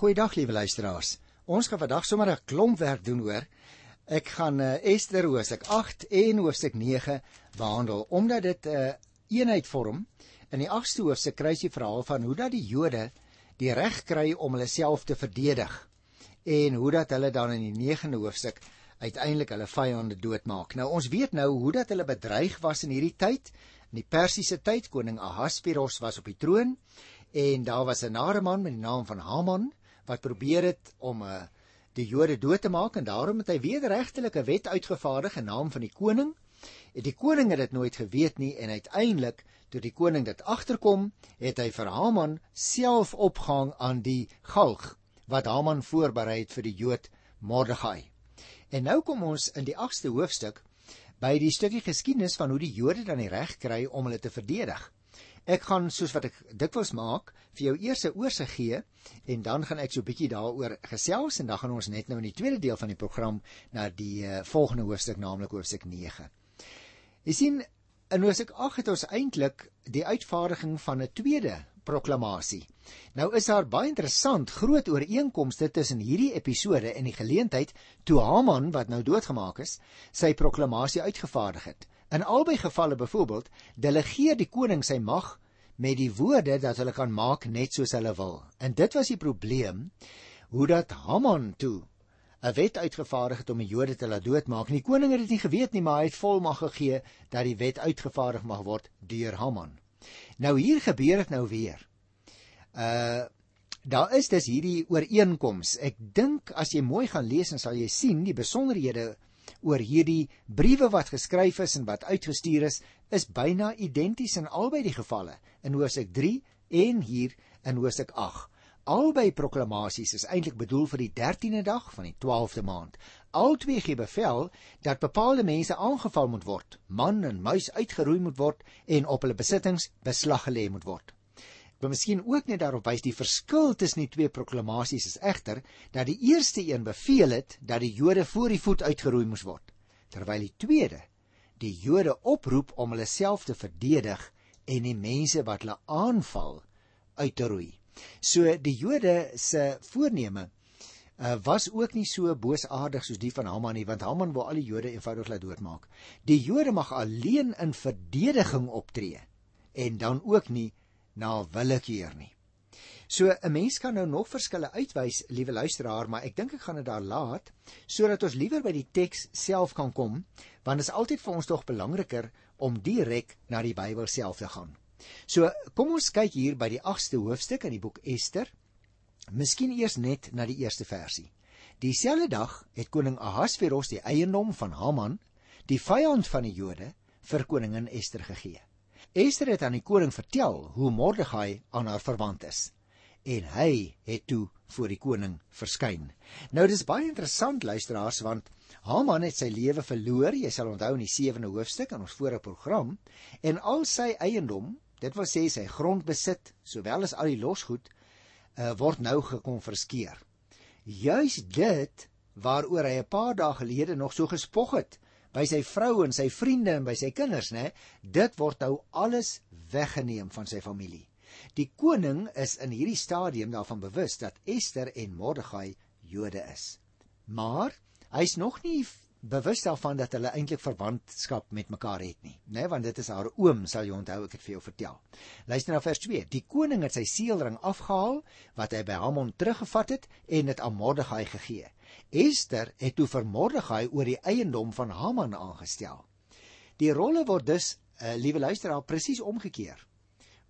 Goeiedag liewe luisteraars. Ons gaan vandag sommer 'n klomp werk doen hoor. Ek gaan uh, Ester hoofstuk 8 en hoofstuk 9 behandel omdat dit 'n uh, eh, eenheid vorm. In die 8ste hoofstuk kry jy verhaal van hoe dat die Jode die reg kry om hulle self te verdedig en hoe dat hulle dan in die 9de hoofstuk uiteindelik hulle vyande doodmaak. Nou ons weet nou hoe dat hulle bedreig was in hierdie tyd. In die Persiese tyd koning Ahasveros was op die troon en daar was 'n nare man met die naam van Haman wat probeer het om 'n eh, die Jode dood te maak en daarom het hy wederregtelike wet uitgevaardig in naam van die koning. En die koning het dit nooit geweet nie en uiteindelik toe die koning dit agterkom, het hy vir Haman self opgehang aan die galg wat Haman voorberei het vir die Jood Mordegai. En nou kom ons in die 8ste hoofstuk by die stukkie geskiedenis van hoe die Jode dan die reg kry om hulle te verdedig. Ek gaan soos wat ek dikwels maak vir jou eers 'n oorsig gee en dan gaan ek so 'n bietjie daaroor gesels en dan gaan ons net nou in die tweede deel van die program na die uh, volgende hoofstuk naamlik hoofstuk 9. Jy sien in hoofstuk 8 het ons eintlik die uitvaardiging van 'n tweede proklamasie. Nou is daar baie interessant groot ooreenkomste tussen hierdie episode en die geleentheid toe Haman wat nou doodgemaak is, sy proklamasie uitgevaardig het. In albei gevalle byvoorbeeld delegeer die koning sy mag met die woorde dat hulle kan maak net soos hulle wil. En dit was die probleem hoe dat Haman toe 'n wet uitgevaardig het om die Jode te laat doodmaak. En die koning het dit nie geweet nie, maar hy het volmag gegee dat die wet uitgevaardig mag word deur Haman. Nou hier gebeur dit nou weer. Uh daar is dus hierdie ooreenkoms. Ek dink as jy mooi gaan lees dan sal jy sien die besonderhede oor hierdie briewe wat geskryf is en wat uitgestuur is, is byna identies in albei die gevalle in Hosea 3 en hier in Hosea 8. Albei proklamasies is eintlik bedoel vir die 13de dag van die 12de maand. Albei gee bevel dat bepaalde mense aangeval moet word, man en muis uitgeroei moet word en op hulle besittings beslag gelê moet word. Ek wil miskien ook net daarop wys die verskil tussen die twee proklamasies is egter dat die eerste een beveel het dat die Jode voor die voet uitgeroei moes word, terwyl die tweede die Jode oproep om hulle self te verdedig en die mense wat hulle aanval uit te roei. So die Jode se voorneme uh, was ook nie so boosaardig soos die van Haman nie, want Haman wou al die Jode eenvoudig laat doodmaak. Die Jode mag alleen in verdediging optree en dan ook nie na willekeur nie. So 'n mens kan nou nog verskille uitwys, liewe luisteraar, maar ek dink ek gaan dit daar laat sodat ons liewer by die teks self kan kom, want dit is altyd vir ons tog belangriker om direk na die Bybel self te gaan. So kom ons kyk hier by die 8ste hoofstuk in die boek Ester. Miskien eers net na die eerste versie. Dieselfde dag het koning Ahasveros die eiendom van Haman, die vyand van die Jode, vir koningin Ester gegee. Ester het aan die koning vertel hoe Mordegai aan haar verwant is en hy het toe voor die koning verskyn. Nou dis baie interessant luisteraars want Haman het sy lewe verloor, jy sal onthou in die 7de hoofstuk in ons vorige program, en al sy eiendom, dit wil sê sy grondbesit sowel as al die losgoed, uh, word nou gekonfiskeer. Juis dit waaroor hy 'n paar dae gelede nog so gespog het, by sy vrou en sy vriende en by sy kinders, né? Dit word nou alles weggeneem van sy familie. Die koning is in hierdie stadium daarvan bewus dat Ester en Mordegai Jode is. Maar hy's nog nie bewus daarvan dat hulle eintlik verwantskap met mekaar het nie, né? Want dit is haar oom, sal jy onthou ek het vir jou vertel. Luister na vers 2. Die koning het sy seelring afgehaal wat hy by Hamon teruggevat het en dit aan Mordegai gegee. Ester het toe vir Mordegai oor die eiendom van Haman aangestel. Die rolle word dus, uh, liewe luisteraar, presies omgekeer.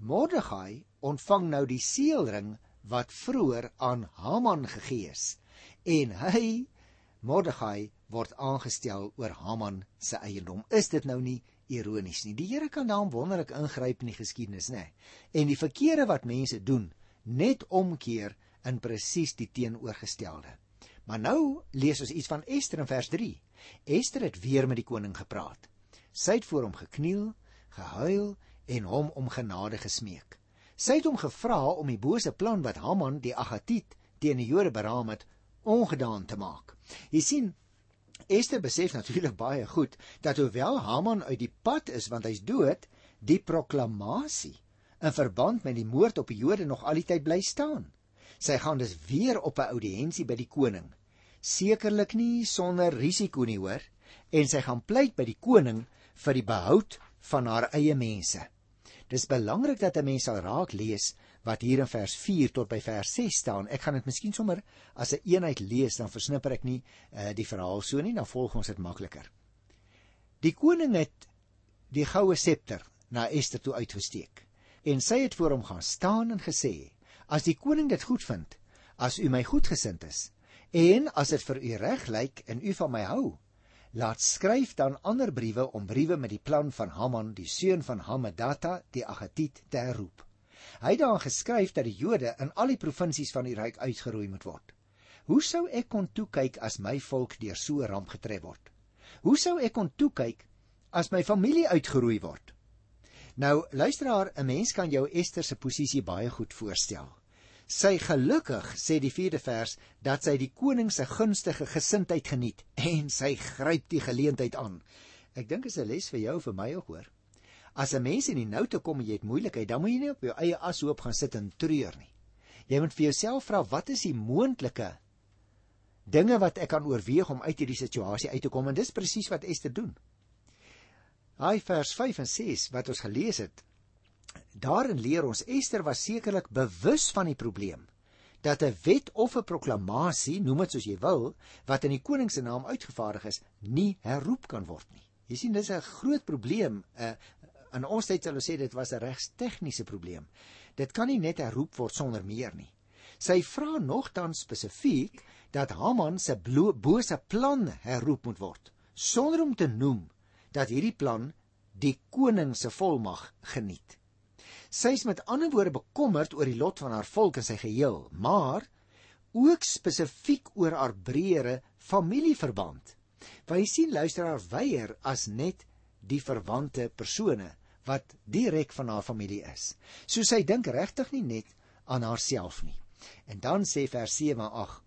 Mordegai ontvang nou die seelring wat vroeër aan Haman gegee is en hy Mordegai word aangestel oor Haman se eiendom. Is dit nou nie ironies nie? Die Here kan dan wonderlik ingryp in die geskiedenis, nê? En die verkeerde wat mense doen, net omkeer in presies die teenoorgestelde. Maar nou lees ons iets van Ester in vers 3. Ester het weer met die koning gepraat. Sy het voor hom gekniel, gehuil en hom om genade gesmeek. Sy het hom gevra om die bose plan wat Haman die Agatiet teen die Jode beraam het, ongedaan te maak. Jy sien, Ester besef natuurlik baie goed dat hoewel Haman uit die pad is want hy's dood, die proklamasie in verband met die moord op die Jode nog al die tyd bly staan. Sy gaan dus weer op 'n audiensie by die koning. Sekerlik nie sonder risiko nie, hoor, en sy gaan pleit by die koning vir die behoud van haar eie mense. Dis belangrik dat 'n mens sal raak lees wat hier in vers 4 tot by vers 6 staan. Ek gaan dit miskien sommer as 'n een eenheid lees, dan versnipper ek nie uh, die verhaal so nie, dan volg ons dit makliker. Die koning het die goue septer na Ester toe uitgesteek en sy het voor hom gaan staan en gesê: "As die koning dit goedvind, as u my goedgesind is en as dit vir u reg lyk en u van my hou, laat skryf dan ander briewe om briewe met die plan van Haman, die seun van Hammedata, die Agatiet te herroep." Hy het dan geskryf dat die Jode in al die provinsies van die ryk uitgeroei moet word. Hoe sou ek kon toe kyk as my volk deur so 'n ramp getref word? Hoe sou ek kon toe kyk as my familie uitgeroei word? Nou, luisteraar, 'n mens kan jou Ester se posisie baie goed voorstel. Sy gelukkig sê die 4de vers dat sy die koning se gunstige gesindheid geniet en sy gryp die geleentheid aan. Ek dink is 'n les vir jou vir my ook hoor. As 'n mens in die nou te kom en jy het moeilikheid, dan moet jy nie op jou eie ashoop gaan sit en treur nie. Jy moet vir jouself vra wat is die moontlike dinge wat ek kan oorweeg om uit hierdie situasie uit te kom en dis presies wat Ester doen. Hy vers 5 en 6 wat ons gelees het. Daarin leer ons Ester was sekerlik bewus van die probleem dat 'n wet of 'n proklamasie, noem dit soos jy wil, wat in die koning se naam uitgevaardig is, nie herroep kan word nie. Jy sien dis 'n groot probleem. uh, In ons tyd sal ons sê dit was 'n regs tegniese probleem. Dit kan nie net herroep word sonder meer nie. Sy vra nogtans spesifiek dat Haman se bose plan herroep moet word, sonder om te noem dat hierdie plan die koning se volmag geniet. Sy is met ander woorde bekommerd oor die lot van haar volk in sy geheel, maar ook spesifiek oor haar breëre familieverband. Wy sien luisteraar weier as net die verwante persone wat direk van haar familie is. So sy dink regtig nie net aan haarself nie. En dan sê vers 7 en 8: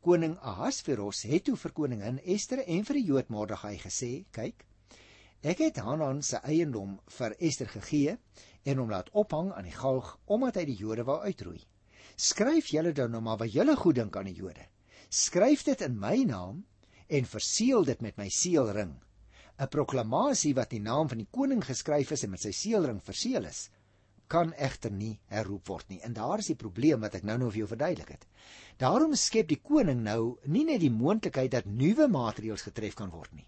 Koning Ahasveros het toe vir koningin Ester en vir die Jood Mordegai gesê: "Kyk, Ek het Hanan se eiendom vir Ester gegee en hom laat ophang aan die galg omdat hy die Jode wou uitroei. Skryf julle dan nou maar wat julle goed dink aan die Jode. Skryf dit in my naam en verseël dit met my seelring. 'n Proklamasie wat in naam van die koning geskryf is en met sy seelring verseël is, kan egter nie herroep word nie. En daar is die probleem wat ek nou nou vir jou verduidelik het. Daarom skep die koning nou nie net die moontlikheid dat nuwe maatreëls getref kan word nie.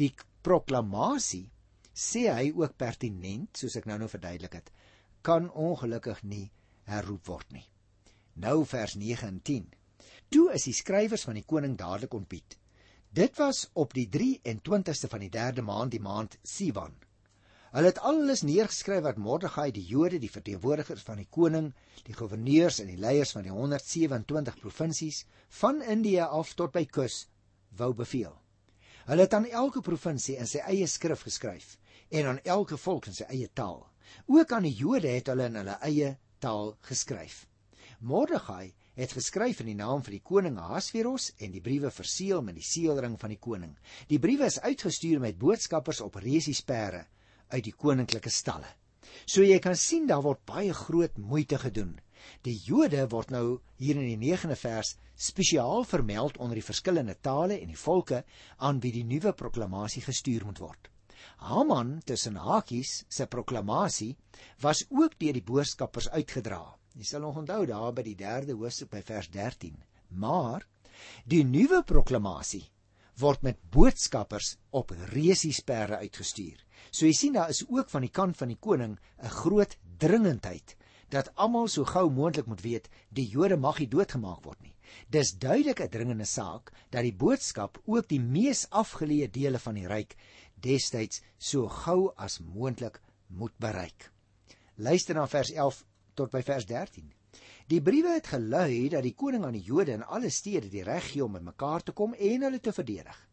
Die proklamasie sê hy ook pertinent soos ek nou nou verduidelik het kan ongelukkig nie herroep word nie. Nou vers 9 en 10 toe is die skrywers van die koning dadelik ontbied. Dit was op die 23ste van die 3de maand die maand Sivan hulle het alles neergeskryf wat Mordegai die Jode die verteenwoordigers van die koning die goewerneurs en die leiers van die 127 provinsies van Indië af tot by kus wou beveel Hulle het aan elke provinsie in sy eie skrif geskryf en aan elke volk in sy eie taal. Ook aan die Jode het hulle in hulle eie taal geskryf. Mordegai het geskryf in die naam van die koning Ahasveros en die briewe verseël met die seelring van die koning. Die briewe is uitgestuur met boodskappers op resiespere uit die koninklike stalle. So jy kan sien daar word baie groot moeite gedoen. Die Jode word nou hier in die 9de vers spesiaal vermeld onder die verskillende tale en die volke aan wie die nuwe proklamasie gestuur moet word. Haman tussen hakies se proklamasie was ook deur die boodskappers uitgedra. Jy sal nog onthou daar by die 3de hoofstuk by vers 13. Maar die nuwe proklamasie word met boodskappers op resiesperde uitgestuur. So jy sien daar is ook van die kant van die koning 'n groot dringendheid dat almal so gou moontlik moet weet die Jode mag nie doodgemaak word nie. Dis duidelik 'n dringende saak dat die boodskap ook die mees afgeleë dele van die ryk destyds so gou as moontlik moet bereik. Luister na vers 11 tot by vers 13. Die briewe het gelui dat die koning aan die Jode in alle stede die reg gee om bymekaar te kom en hulle te verdedig.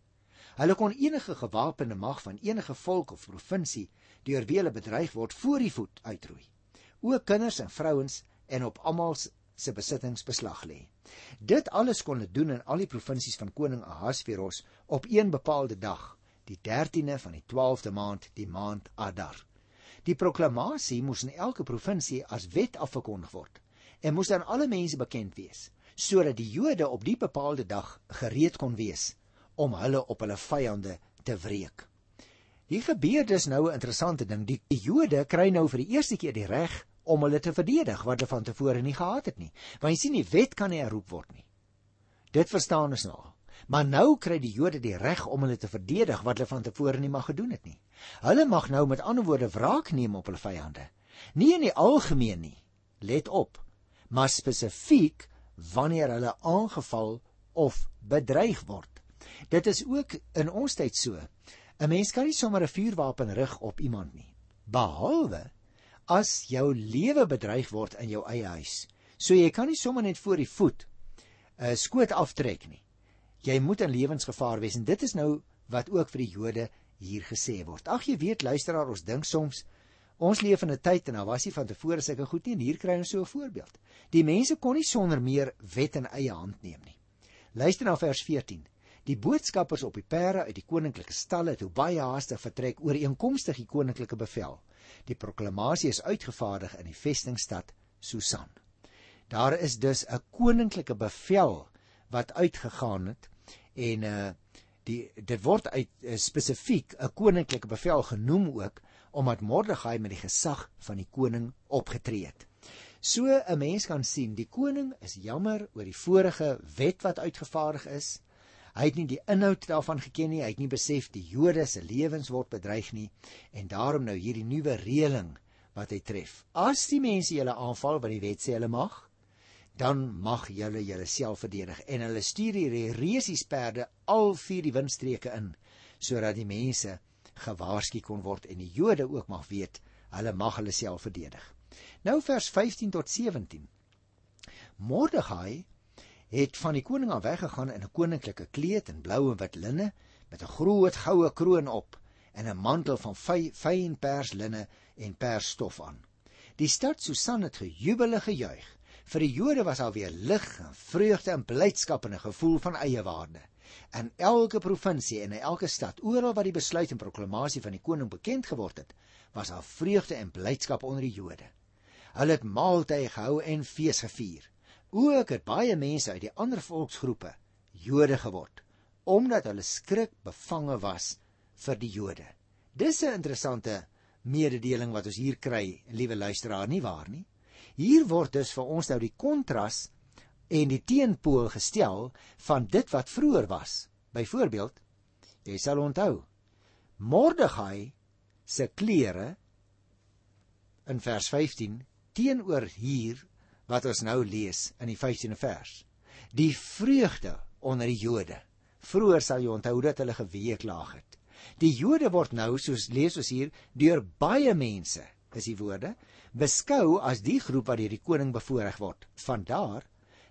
Hulle kon enige gewapende mag van enige volk of provinsie deur wie hulle bedreig word voor die voet uitroei ook kinders en vrouens en op almal se besittings beslag lê. Dit alles kon hulle doen in al die provinsies van koning Ahasveros op een bepaalde dag, die 13de van die 12de maand, die maand Adar. Die proklamasie moes in elke provinsie as wet afgekondig word en moes aan alle mense bekend wees sodat die Jode op die bepaalde dag gereed kon wees om hulle op hulle vyande te wreek. Hier gebeur dus nou 'n interessante ding. Die Jode kry nou vir die eerste keer die reg om hulle te verdedig wat hulle van tevore nie gehad het nie. Want jy sien die wet kan nie herroep word nie. Dit verstaan ons nou. Maar nou kry die Jode die reg om hulle te verdedig wat hulle van tevore nie mag gedoen het nie. Hulle mag nou met ander woorde wraak neem op hulle vyande. Nie in die algemeen nie. Let op. Maar spesifiek wanneer hulle aangeval of bedreig word. Dit is ook in ons tyd so. 'n Mens kan nie sommer 'n vuurwapen rig op iemand nie, behalwe as jou lewe bedreig word in jou eie huis. So jy kan nie sommer net voor die voet 'n uh, skoot aftrek nie. Jy moet in lewensgevaar wees en dit is nou wat ook vir die Jode hier gesê word. Ag jy weet luisteraar, ons dink soms Ons leef in 'n tyd en daar was nie van tevore sulke goed nie en hier kry ons so 'n voorbeeld. Die mense kon nie sonder meer wet in eie hand neem nie. Luister na vers 14. Die boodskappers op die perde uit die koninklike stalle het baie haastig vertrek oor eenkomstig die koninklike bevel. Die proklamasie is uitgevaardig in die vestingstad Susan. Daar is dus 'n koninklike bevel wat uitgegaan het en uh die dit word uit uh, spesifiek 'n koninklike bevel genoem ook omdat Mordegai met die gesag van die koning opgetree het. So 'n mens kan sien, die koning is jammer oor die vorige wet wat uitgevaardig is. Hy het nie die inhoud daarvan geken nie, hy het nie besef die Jode se lewens word bedreig nie en daarom nou hierdie nuwe reëling wat hy tref. As die mense julle aanval wat die wet sê hulle mag, dan mag julle julleself verdedig en hulle stuur die resiesperde al vier die windstreke in sodat die mense gewaarsku kon word en die Jode ook mag weet hulle mag hulle self verdedig. Nou vers 15 tot 17. Mordegai het van die koning af weggegaan in 'n koninklike kleed en blou en wit linne met 'n groot goue kroon op en 'n mantel van fyn perslinne en persstof aan. Die stad Susan het gejubel en gejuig. Vir die Jode was daar weer lig en vreugde en blydskap en 'n gevoel van eie waarde. In elke provinsie en in elke stad, oral waar die besluit en proklamasie van die koning bekend geword het, was daar vreugde en blydskap onder die Jode. Hulle het maaltye gehou en fees gevier. Ook het baie mense uit die ander volksgroepe Jode geword, omdat hulle skrik bevange was vir die Jode. Dis 'n interessante mededeling wat ons hier kry, liewe luisteraar, nie waar nie? Hier word dus vir ons nou die kontras en die teenpool gestel van dit wat vroeër was. Byvoorbeeld, jy sal onthou Mordegai se klere in vers 15 teenoor hier wat ons nou lees in die 15de vers. Die vreugde onder die Jode. Vroeër sal jy onthou dat hulle geweeklaag het. Die Jode word nou soos lees ons hier deur baie mense, is die woorde, beskou as die groep wat deur die koning bevoordeel word. Vandaar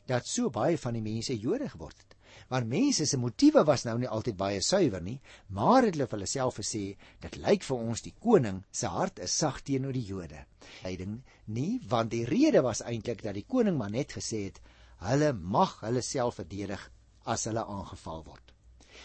dat so baie van die mense Jode geword het. Want mense se motiewe was nou nie altyd baie suiwer nie, maar het hulle vir hulself gesê, dit lyk vir ons die koning se hart is sag teenoor die Jode. Leiding nie, want die rede was eintlik dat die koning maar net gesê het, hulle mag hulle self verdedig as hulle aangeval word.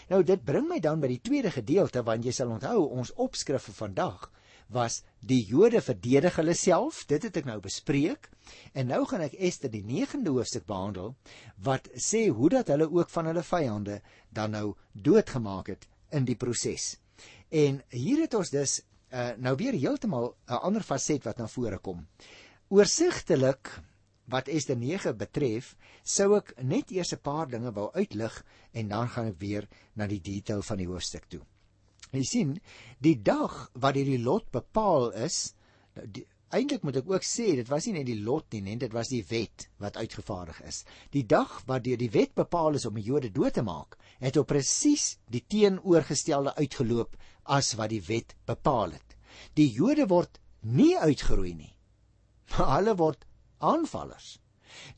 Nou dit bring my dan by die tweede gedeelte want jy sal onthou ons opskrif vir vandag was die Jode verdedig hulle self. Dit het ek nou bespreek. En nou gaan ek Ester die 9de hoofstuk behandel wat sê hoe dat hulle ook van hulle vyande dan nou doodgemaak het in die proses. En hier het ons dus uh, nou weer heeltemal 'n ander faset wat na vore kom. Oorsigtelik wat Ester 9 betref, sou ek net eers 'n paar dinge wou uitlig en dan gaan ek weer na die detail van die hoofstuk toe. Jy sien, die dag wat hierdie lot bepaal is, nou, eintlik moet ek ook sê, dit was nie net die lot nie, net dit was die wet wat uitgevaardig is. Die dag wat deur die wet bepaal is om die Jode dood te maak, het op presies die teenoorgestelde uitgeloop as wat die wet bepaal het. Die Jode word nie uitgeroei nie, maar hulle word aanvallers.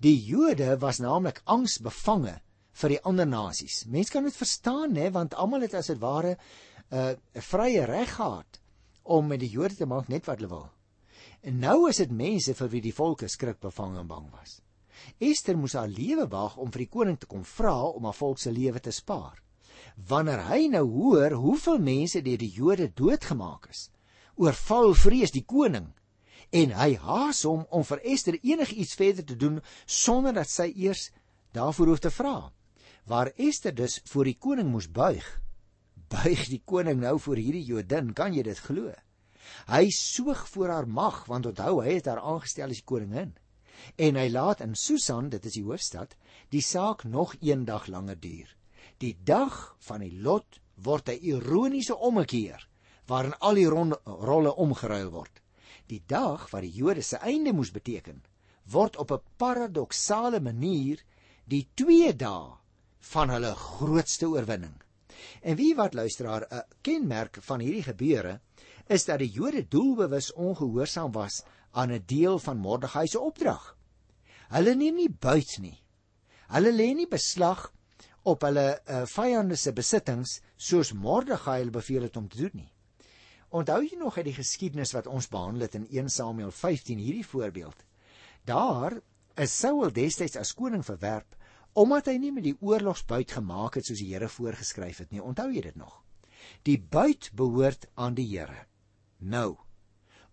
Die Jode was naamlik angsbevange vir die ander nasies. Mense kan dit verstaan, hè, want almal het as dit ware 'n uh, vrye reg gehad om met die Jode te maak net wat hulle wil. En nou is dit mense vir wie die volke skrik bevang en bang was. Ester moes haar lewe waag om vir die koning te kom vra om haar volk se lewe te spaar. Wanneer hy nou hoor hoeveel mense deur die Jode doodgemaak is, oorval vrees die koning en hy haas hom om vir Ester enigiets verder te doen sonder dat sy eers daarvoor hoef te vra. Waar Ester dus voor die koning moes buig, buig die koning nou voor hierdie Jodin, kan jy dit glo? Hy soog voor haar mag want onthou hy het haar aangestel as koningin. En hy laat in Susan, dit is die hoofstad, die saak nog een dag langer duur. Die dag van die lot word 'n ironiese ommekeer waarin al die rolle omgeruil word. Die dag wat die Jode se einde moes beteken, word op 'n paradoksale manier die twee dae van hulle grootste oorwinning. En wie wat luisteraar 'n kenmerk van hierdie gebeure is dat die Jode doelbewus ongehoorsaam was aan 'n deel van Mordegai se opdrag. Hulle neem nie buit nie. Hulle lê nie beslag op hulle uh, vyande se besittings soos Mordegai hulle beveel het om te doen nie. Onthou jy nog uit die geskiedenis wat ons behandel het in 1 Samuel 15 hierdie voorbeeld? Daar is Saul destyds as koning verwerp omdat hy nie met die oorlogsbuit gemaak het soos die Here voorgeskryf het nie. Onthou jy dit nog? Die buit behoort aan die Here. Nou,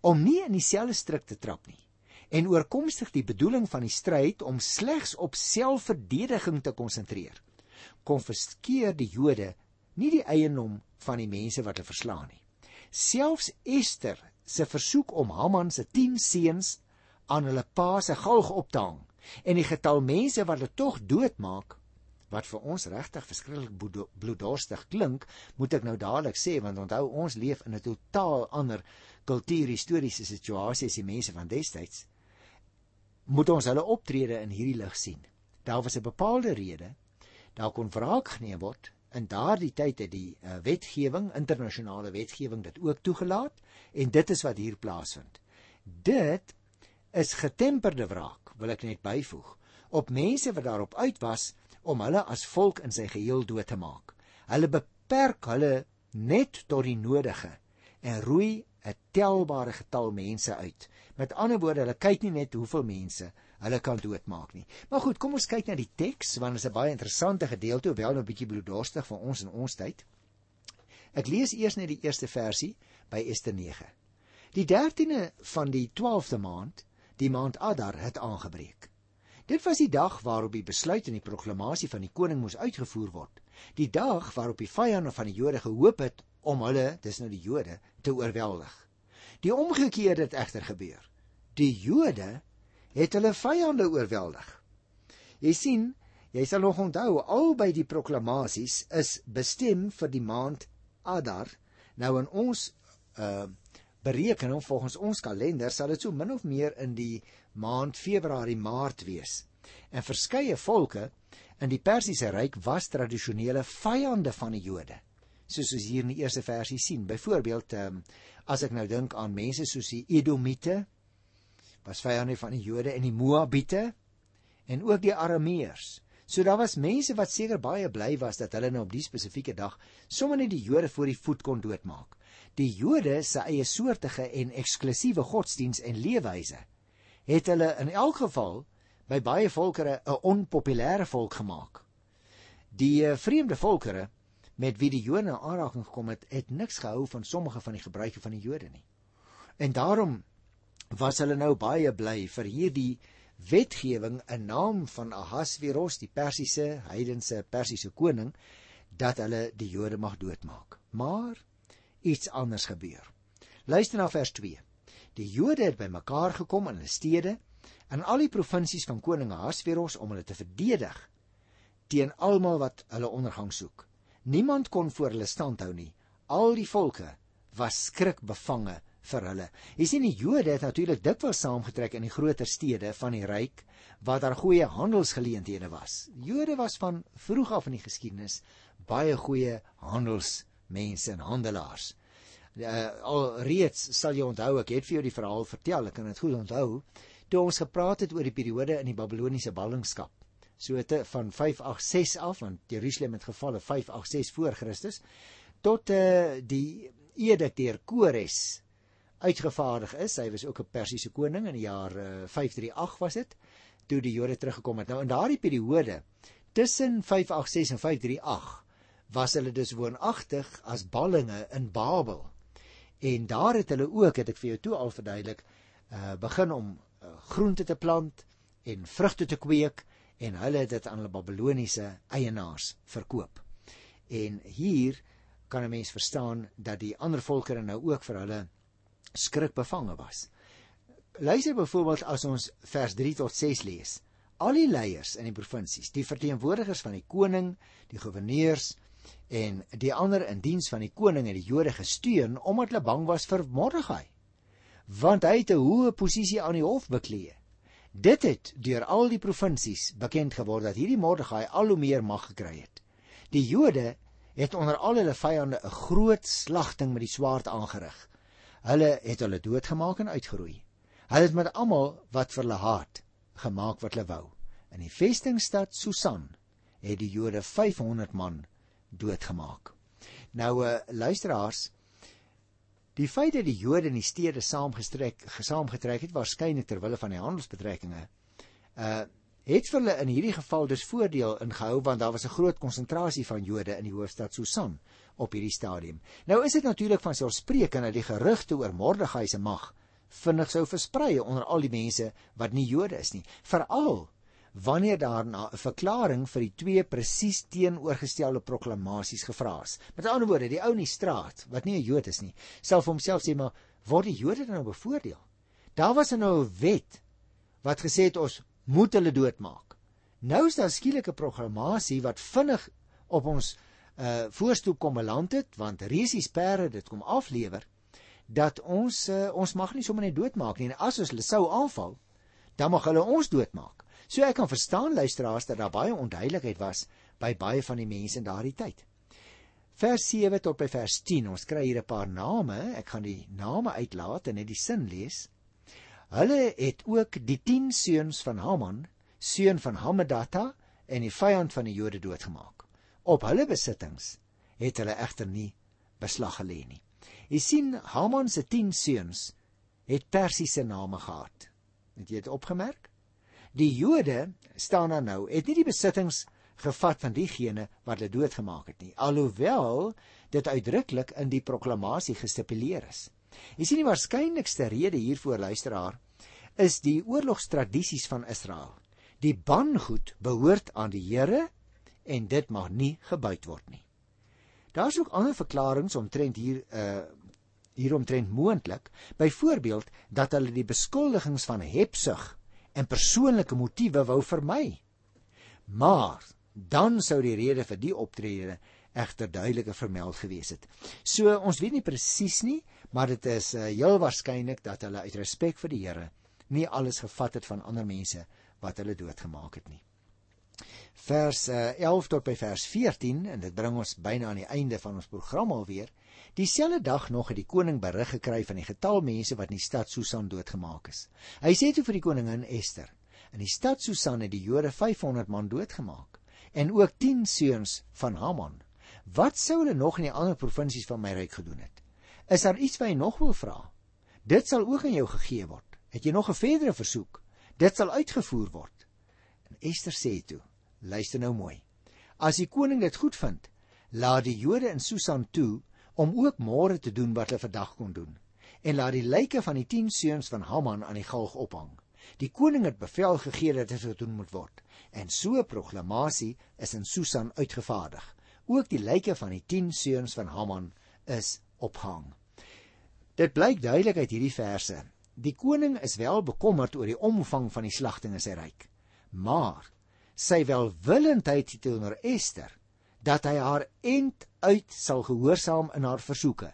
om nie in dieselfde stryk te trap nie en oorkomstig die bedoeling van die stryd om slegs op selfverdediging te konsentreer, konfiskeer die Jode nie die eiendom van die mense wat hulle verslaan nie. Selfs Ester se versoek om Haman se 10 seuns aan hulle pa se galg op te hang en die getal mense wat hulle tog doodmaak wat vir ons regtig verskriklik bloeddorstig klink, moet ek nou dadelik sê want onthou ons leef in 'n totaal ander kultuur historiese situasie as die mense van destyds. Moet ons hulle optrede in hierdie lig sien. Daar was 'n bepaalde rede. Daar kon wraak geneem word In daardie tyd het die uh, wetgewing, internasionale wetgewing dit ook toegelaat en dit is wat hier plaasvind. Dit is getemperde wraak, wil ek net byvoeg, op mense wat daarop uit was om hulle as volk in sy geheel dood te maak. Hulle beperk hulle net tot die nodige en roei 'n telbare getal mense uit. Met ander woorde, hulle kyk nie net hoeveel mense hulle kan doodmaak nie. Maar goed, kom ons kyk na die teks want dit is 'n baie interessante gedeelte, hoewel nou 'n bietjie bloeddorstig vir ons in ons tyd. Ek lees eers net die eerste versie by Ester 9. Die 13de van die 12de maand, die maand Adar, het aangebreek. Dit was die dag waarop die besluit en die proklamasie van die koning moes uitgevoer word. Die dag waarop die vyande van die Jode gehoop het om hulle, dis nou die Jode, te oorweldig. Die omgekeerde het egter gebeur. Die Jode het hulle vyande oorweldig. Jy sien, jy sal nog onthou albei die proklamasies is bestem vir die maand Adar. Nou in ons uh berekening volgens ons kalender sal dit so min of meer in die maand Februarie Maart wees. En verskeie volke in die Persiese ryk was tradisionele vyande van die Jode. Soos ons hier in die eerste versie sien. Byvoorbeeld, um, as ek nou dink aan mense soos die Edomite, was vyande van die Jode en die Moabiete en ook die Arameërs. So daar was mense wat seker baie bly was dat hulle nou op die spesifieke dag sommer net die Jode voor die voet kon doodmaak. Die Jode se eie soortige en eksklusiewe godsdiens en leefwyse het hulle in elk geval by baie volkere 'n onpopulêre volk gemaak. Die uh, vreemde volkere met wie die Jode aanraking gekom het, het niks gehou van sommige van die gebruike van die Jode nie. En daarom was hulle nou baie bly vir hierdie wetgewing in naam van Ahasveros, die Persiese heidense Persiese koning, dat hulle die Jode mag doodmaak. Maar iets anders gebeur. Luister na vers 2. Die Jode het bymekaar gekom in hulle stede en al die provinsies van koning Ahasveros om hulle te verdedig teen almal wat hulle ondergang soek. Niemand kon voor hulle stand hou nie. Al die volke was skrikbevange vir hulle. Jy sien die Jode het natuurlik dikwels saamgetrek in die groter stede van die ryk waar daar goeie handelsgeleenthede was. Jode was van vroeg af in die geskiedenis baie goeie handelsmense en handelaars. Uh, al reeds sal jy onthou ek het vir jou die verhaal vertel, ek kan dit goed onthou, toe ons gepraat het oor die periode in die Babiloniese ballingskap. So te van 586 af want Jerusalem het gevalle 586 voor Christus tot uh, die edik deur Kores uitgevaardig is. Hy was ook 'n Persiese koning in die jaar uh, eh, 538 was dit toe die Jode teruggekom het. Nou in daardie periode tussen 586 en 538 was hulle dus woonagtig as ballinge in Babel. En daar het hulle ook, het ek vir jou toe al verduidelik, uh begin om uh, groente te plant en vrugte te kweek en hulle het dit aan hulle Babiloniese eienaars verkoop. En hier kan 'n mens verstaan dat die ander volkere nou ook vir hulle skrikbevange was. Luister byvoorbeeld as ons vers 3 tot 6 lees. Al die leiers in die provinsies, die verteenwoordigers van die koning, die goewerneurs en die ander in diens van die koning en die Jode gesteun omdat hulle bang was vir Mordegai. Want hy het 'n hoë posisie aan die hof beklee. Dit het deur al die provinsies bekend geword dat hierdie Mordegai al hoe meer mag gekry het. Die Jode het onder al hulle vyande 'n groot slagting met die swaard aangerig. Hulle het hulle doodgemaak en uitgeroei. Hulle het met almal wat vir hulle haat gemaak wat hulle wou. In die vestingstad Susan het die Jode 500 man doodgemaak. Nou uh, luisteraars, die feit dat die Jode in die stede saamgestrek gesaamgetrek het waarskynlik ter wille van die handelsbetrekkinge, uh het vir hulle in hierdie geval dus voordeel ingehou want daar was 'n groot konsentrasie van Jode in die hoofstad Susan op hierdie stadium. Nou is dit natuurlik van selfspreekend dat die gerugte oor Mordegai se mag vinnig sou versprei onder al die mense wat nie Jode is nie, veral wanneer daarna 'n verklaring vir die twee presies teenoorgestelde proklamasies gevra is. Met ander woorde, die ou in die straat wat nie 'n Jood is nie, self homself sê maar word die Jode dan nou bevoordeel? Daar was nou 'n wet wat gesê het ons moet hulle doodmaak. Nou is daar skielik 'n programmasie wat vinnig op ons uh voorstoep kom beland het want resies perde dit kom aflewer dat ons uh, ons mag nie sommer net doodmaak nie en as ons hulle sou aanval dan mag hulle ons doodmaak. So ek kan verstaan luisteraars dat daar baie onduidelikheid was by baie van die mense in daardie tyd. Vers 7 tot by vers 10. Ons kry hier 'n paar name. Ek gaan die name uitlaat en net die sin lees. Hulle het ook die 10 seuns van Haman, seun van Hammedata en die vyand van die Jode doodgemaak. Op hulle besittings het hulle egter nie beslag gelê nie. Jy sien Haman se 10 seuns het Persiese name gehad. Het jy dit opgemerk? Die Jode staan daar nou, het nie die besittings gevat van diegene wat hulle doodgemaak het nie, alhoewel dit uitdruklik in die proklamasie gestipuleer is. Jy sien die waarskynlikste rede hiervoor luisteraar is die oorlogstradisies van Israel. Die bangoed behoort aan die Here en dit mag nie gebuit word nie. Daar's ook ander verklaringe omtrent hier uh hieromtrent moontlik. Byvoorbeeld dat hulle die beskuldigings van hebsug en persoonlike motiewe wou vermy. Maar dan sou die rede vir die optrede egter duideliker vermeld gewees het. So ons weet nie presies nie, maar dit is uh, heel waarskynlik dat hulle uit respek vir die Here nie alles gevat het van ander mense wat hulle doodgemaak het nie. Vers uh, eh, 11 tot by vers 14 en dit bring ons byna aan die einde van ons program alweer. Dieselfde dag nog het die koning berig gekry van die getal mense wat in die stad Susan doodgemaak is. Hy sê toe vir die koningin Ester: "In die stad Susan het die Jode 500 man doodgemaak en ook 10 seuns van Haman Wat sou hulle nog in die ander provinsies van my ryk gedoen het? Is daar iets wat jy nog wil vra? Dit sal ook aan jou gegee word. Het jy nog 'n verdere versoek? Dit sal uitgevoer word. En Ester sê toe: Luister nou mooi. As die koning dit goed vind, laat die Jode in Susan toe om ook môre te doen wat hulle vandag kon doen en laat die lyke van die 10 seuns van Haman aan die galg ophang. Die koning het bevel gegee dat dit gedoen moet word en so 'n proklamasie is in Susan uitgevaardig. Ook die lyke van die 10 seuns van Haman is ophang. Dit blyk duidelik uit hierdie verse. Die koning is wel bekommerd oor die omvang van die slagting in sy ryk, maar sy welwillendheid teenoor Ester dat hy haar end uit sal gehoorsaam in haar versoeke.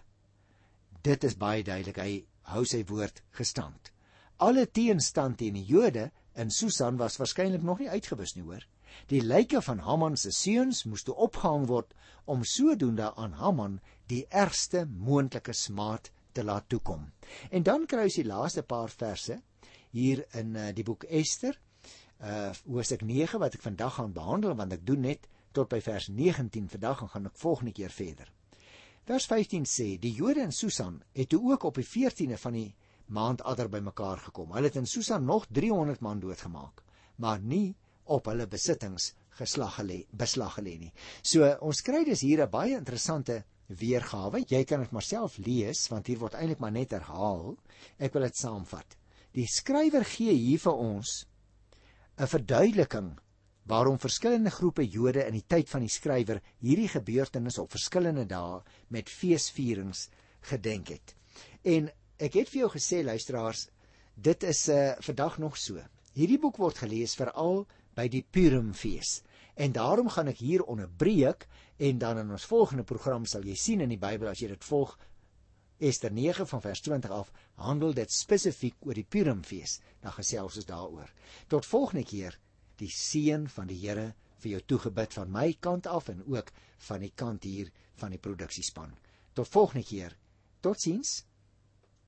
Dit is baie duidelik. Hy hou sy woord gestand. Alle teenstand teen die Jode in Susan was waarskynlik nog nie uitgewis nie, hoor. Die lyke van Haman se seuns moes toe opgehang word om sodoende aan Haman die ergste moontlike smaad te laat toekom. En dan kry ons die laaste paar verse hier in uh, die boek Ester, uh hoofstuk 9 wat ek vandag gaan behandel want ek doen net tot by vers 19 vandag en gaan ek volgende keer verder. Vers 15 sê die Jode in Susan het toe ook op die 14de van die maand Adar bymekaar gekom. Hulle het in Susan nog 300 man doodgemaak, maar nie op hulle besittings geslag gelê beslag gelê nie. So ons kry dus hier 'n baie interessante weergawe. Jy kan dit maar self lees want hier word eintlik maar net herhaal. Ek wil dit saamvat. Die skrywer gee hier vir ons 'n verduideliking waarom verskillende groepe Jode in die tyd van die skrywer hierdie gebeurtenisse op verskillende dae met feesvierings gedenk het. En ek het vir jou gesê luisteraars, dit is 'n uh, vandag nog so. Hierdie boek word gelees veral by die Purimfees. En daarom gaan ek hier onderbreek en dan in ons volgende program sal jy sien in die Bybel as jy dit volg Ester 9 van vers 20 af handel dit spesifiek oor die Purimfees. Dan gesels ons daaroor. Tot volgende keer die seën van die Here vir jou toegebid van my kant af en ook van die kant hier van die produksiespan. Tot volgende keer. Totsiens.